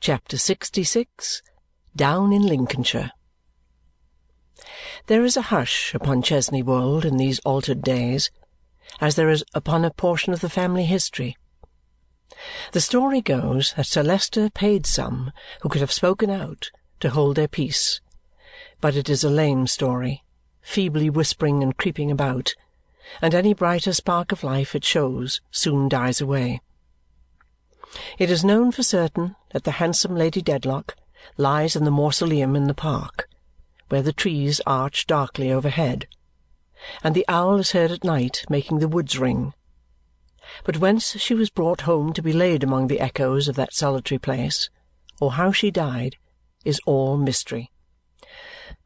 CHAPTER LXVI Down in Lincolnshire There is a hush upon Chesney Wold in these altered days, as there is upon a portion of the family history. The story goes that Sir Leicester paid some who could have spoken out to hold their peace, but it is a lame story, feebly whispering and creeping about, and any brighter spark of life it shows soon dies away. It is known for certain that the handsome Lady Dedlock lies in the mausoleum in the park, where the trees arch darkly overhead, and the owl is heard at night making the woods ring. But whence she was brought home to be laid among the echoes of that solitary place, or how she died, is all mystery.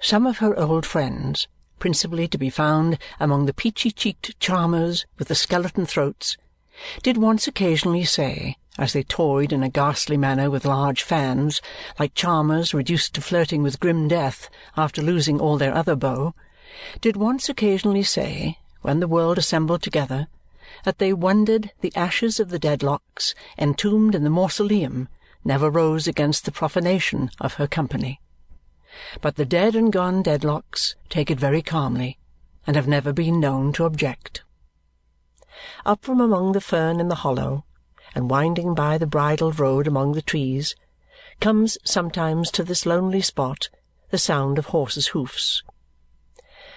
Some of her old friends, principally to be found among the peachy-cheeked charmers with the skeleton throats, did once occasionally say, as they toyed in a ghastly manner with large fans, like charmers reduced to flirting with grim death after losing all their other beaux, did once occasionally say, when the world assembled together, that they wondered the ashes of the Dedlocks entombed in the mausoleum never rose against the profanation of her company. But the dead and gone Dedlocks take it very calmly and have never been known to object. Up from among the fern in the hollow, and winding by the bridle road among the trees, comes sometimes to this lonely spot the sound of horses' hoofs.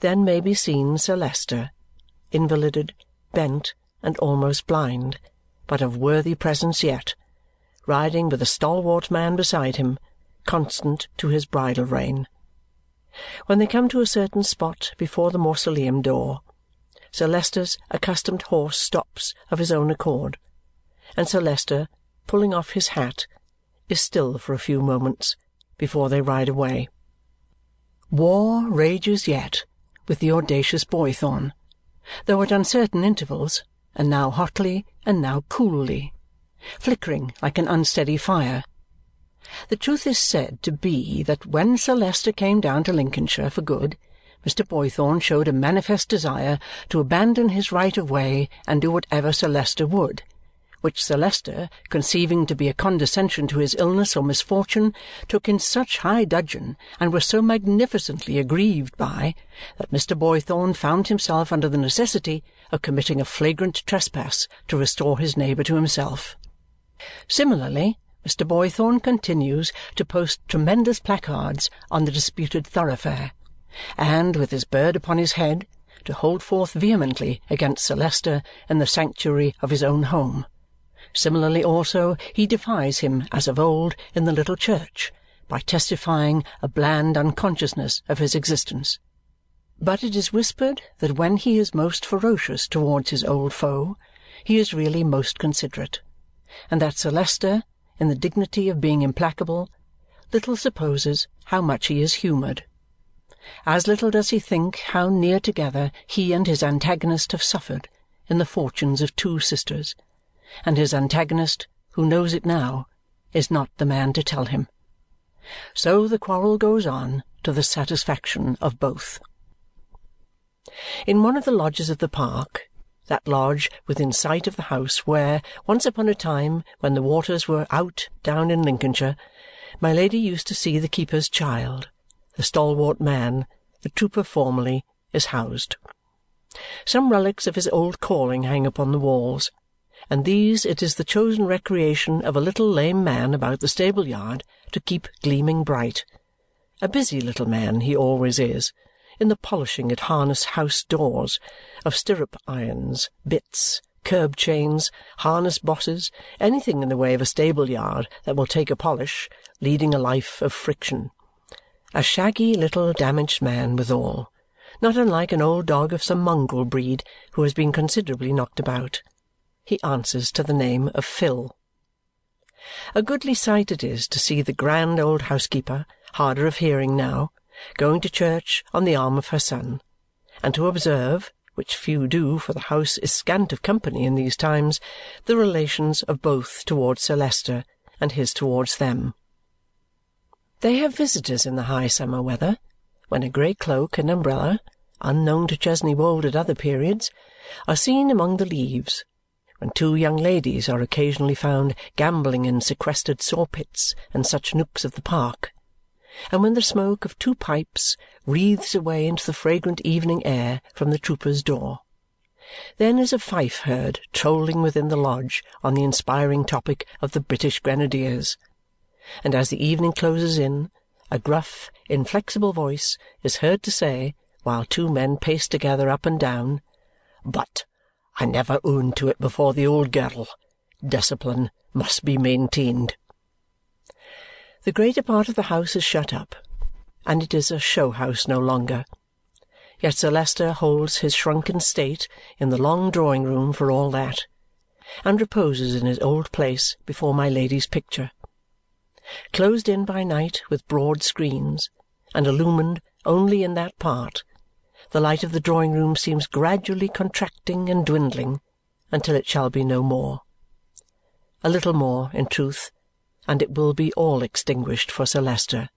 Then may be seen Sir Leicester, invalided, bent, and almost blind, but of worthy presence yet, riding with a stalwart man beside him, constant to his bridle rein. When they come to a certain spot before the mausoleum door, Sir Leicester's accustomed horse stops of his own accord, and Sir Leicester, pulling off his hat, is still for a few moments before they ride away. War rages yet with the audacious Boythorn, though at uncertain intervals, and now hotly and now coolly, flickering like an unsteady fire. The truth is said to be that when Sir Leicester came down to Lincolnshire for good, Mr. Boythorn showed a manifest desire to abandon his right of way and do whatever Sir Leicester would, which Sir Leicester, conceiving to be a condescension to his illness or misfortune, took in such high dudgeon and was so magnificently aggrieved by that Mr. Boythorn found himself under the necessity of committing a flagrant trespass to restore his neighbour to himself. Similarly, Mr. Boythorn continues to post tremendous placards on the disputed thoroughfare, and, with his bird upon his head, to hold forth vehemently against Sir Leicester in the sanctuary of his own home Similarly also he defies him, as of old, in the little church, by testifying a bland unconsciousness of his existence. But it is whispered that when he is most ferocious towards his old foe, he is really most considerate, and that Sir Leicester, in the dignity of being implacable, little supposes how much he is humoured. As little does he think how near together he and his antagonist have suffered in the fortunes of two sisters and his antagonist, who knows it now, is not the man to tell him. So the quarrel goes on to the satisfaction of both. In one of the lodges of the park, that lodge within sight of the house where, once upon a time when the waters were out down in Lincolnshire, my Lady used to see the keeper's child, the stalwart man, the trooper formerly, is housed. Some relics of his old calling hang upon the walls, and these it is the chosen recreation of a little lame man about the stable yard to keep gleaming bright. A busy little man he always is, in the polishing at harness house doors, of stirrup irons, bits, curb chains, harness bosses, anything in the way of a stable yard that will take a polish, leading a life of friction. A shaggy little damaged man withal, not unlike an old dog of some mongrel breed who has been considerably knocked about he answers to the name of Phil. A goodly sight it is to see the grand old housekeeper, harder of hearing now, going to church on the arm of her son, and to observe, which few do, for the house is scant of company in these times, the relations of both towards Sir Leicester and his towards them. They have visitors in the high summer weather, when a grey cloak and umbrella, unknown to Chesney Wold at other periods, are seen among the leaves when two young ladies are occasionally found gambling in sequestered saw-pits and such nooks of the park, and when the smoke of two pipes wreathes away into the fragrant evening air from the trooper's door. Then is a fife heard trolling within the lodge on the inspiring topic of the British Grenadiers, and as the evening closes in, a gruff, inflexible voice is heard to say, while two men pace together up and down, "But I never owned to it before the old girl. Discipline must be maintained." The greater part of the house is shut up, and it is a show house no longer. Yet Sir Leicester holds his shrunken state in the long drawing-room for all that, and reposes in his old place before my Lady's picture. Closed in by night with broad screens, and illumined only in that part, the light of the drawing-room seems gradually contracting and dwindling until it shall be no more. A little more, in truth, and it will be all extinguished for Sir Leicester,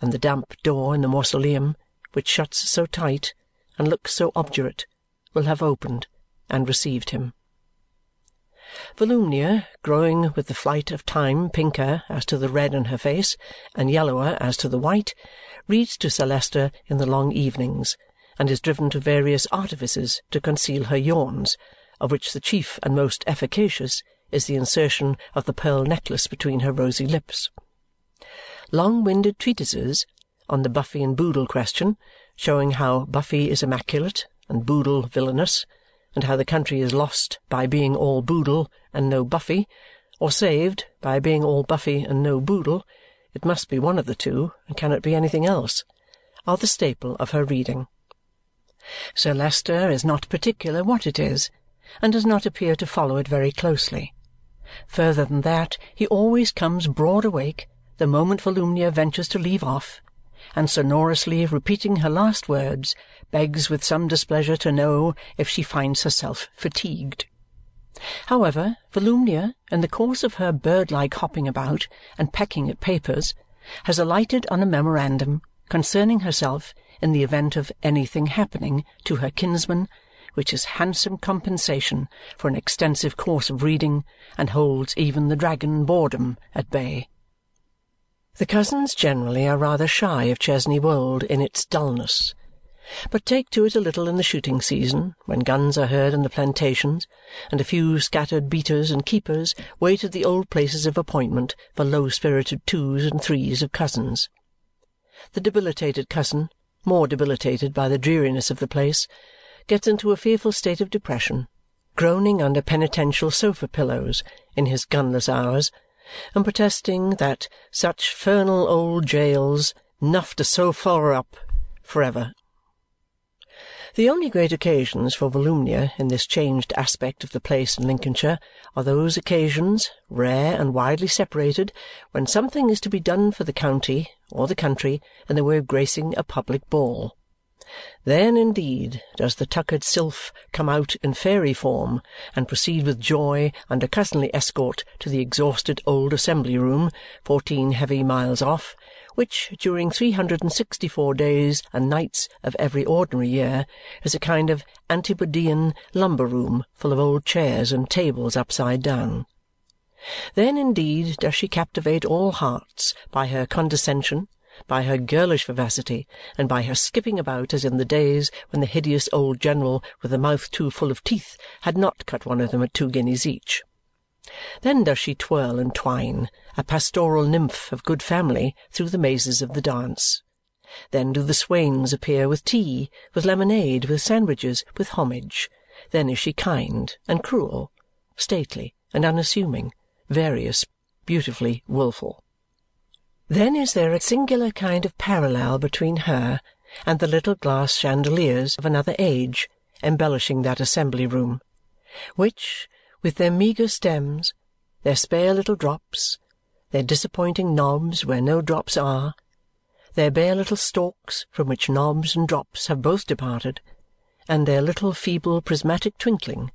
and the damp door in the mausoleum which shuts so tight and looks so obdurate, will have opened and received him. Volumnia, growing with the flight of time pinker as to the red in her face and yellower as to the white, reads to Sir Leicester in the long evenings and is driven to various artifices to conceal her yawns, of which the chief and most efficacious is the insertion of the pearl necklace between her rosy lips. Long-winded treatises on the Buffy and Boodle question, showing how Buffy is immaculate and Boodle villainous, and how the country is lost by being all Boodle and no Buffy, or saved by being all Buffy and no Boodle it must be one of the two and cannot be anything else, are the staple of her reading. Sir Leicester is not particular what it is and does not appear to follow it very closely. Further than that, he always comes broad awake the moment Volumnia ventures to leave off and sonorously repeating her last words, begs with some displeasure to know if she finds herself fatigued. However, Volumnia, in the course of her bird-like hopping about and pecking at papers, has alighted on a memorandum concerning herself in the event of anything happening to her kinsman, which is handsome compensation for an extensive course of reading and holds even the dragon boredom at bay. The cousins generally are rather shy of Chesney Wold in its dullness, but take to it a little in the shooting season, when guns are heard in the plantations, and a few scattered beaters and keepers wait at the old places of appointment for low-spirited twos and threes of cousins. The debilitated cousin, more debilitated by the dreariness of the place, gets into a fearful state of depression, groaning under penitential sofa-pillows in his gunless hours and protesting that such fernal old jails nuff to so far up for ever. The only great occasions for Volumnia in this changed aspect of the place in Lincolnshire are those occasions, rare and widely separated, when something is to be done for the county or the country in the way of gracing a public ball. Then, indeed, does the tuckered sylph come out in fairy form and proceed with joy under cousinly escort to the exhausted old assembly room, fourteen heavy miles off, which, during three hundred and sixty-four days and nights of every ordinary year, is a kind of antipodean lumber-room full of old chairs and tables upside down. Then, indeed, does she captivate all hearts by her condescension by her girlish vivacity, and by her skipping about as in the days when the hideous old general with a mouth too full of teeth had not cut one of them at two guineas each. Then does she twirl and twine, a pastoral nymph of good family, through the mazes of the dance. Then do the swains appear with tea, with lemonade, with sandwiches, with homage. Then is she kind and cruel, stately and unassuming, various, beautifully wilful. Then is there a singular kind of parallel between her and the little glass chandeliers of another age embellishing that assembly-room, which, with their meagre stems, their spare little drops, their disappointing knobs where no drops are, their bare little stalks from which knobs and drops have both departed, and their little feeble prismatic twinkling,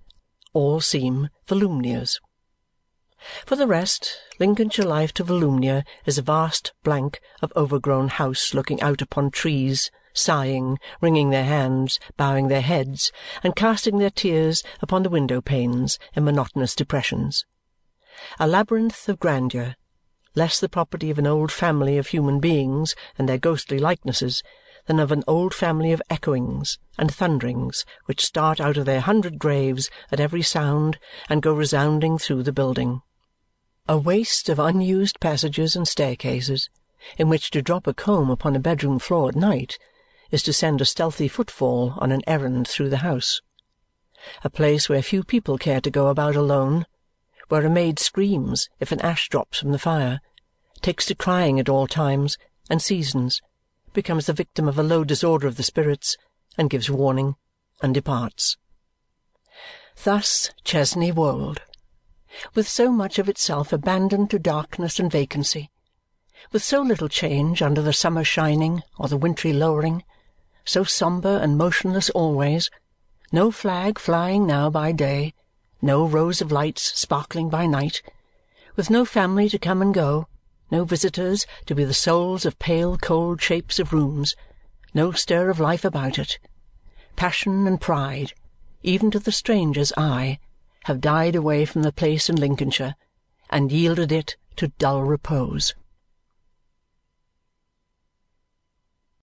all seem Volumnia's. For the rest, Lincolnshire life to Volumnia is a vast blank of overgrown house looking out upon trees, sighing, wringing their hands, bowing their heads, and casting their tears upon the window-panes in monotonous depressions. A labyrinth of grandeur, less the property of an old family of human beings and their ghostly likenesses than of an old family of echoings and thunderings which start out of their hundred graves at every sound and go resounding through the building. A waste of unused passages and staircases, in which to drop a comb upon a bedroom floor at night is to send a stealthy footfall on an errand through the house. A place where few people care to go about alone, where a maid screams if an ash drops from the fire, takes to crying at all times and seasons, becomes the victim of a low disorder of the spirits, and gives warning, and departs. Thus Chesney Wold, with so much of itself abandoned to darkness and vacancy, with so little change under the summer shining or the wintry lowering, so sombre and motionless always, no flag flying now by day, no rows of lights sparkling by night, with no family to come and go, no visitors to be the souls of pale cold shapes of rooms, no stir of life about it. Passion and pride, even to the stranger's eye, have died away from the place in Lincolnshire and yielded it to dull repose.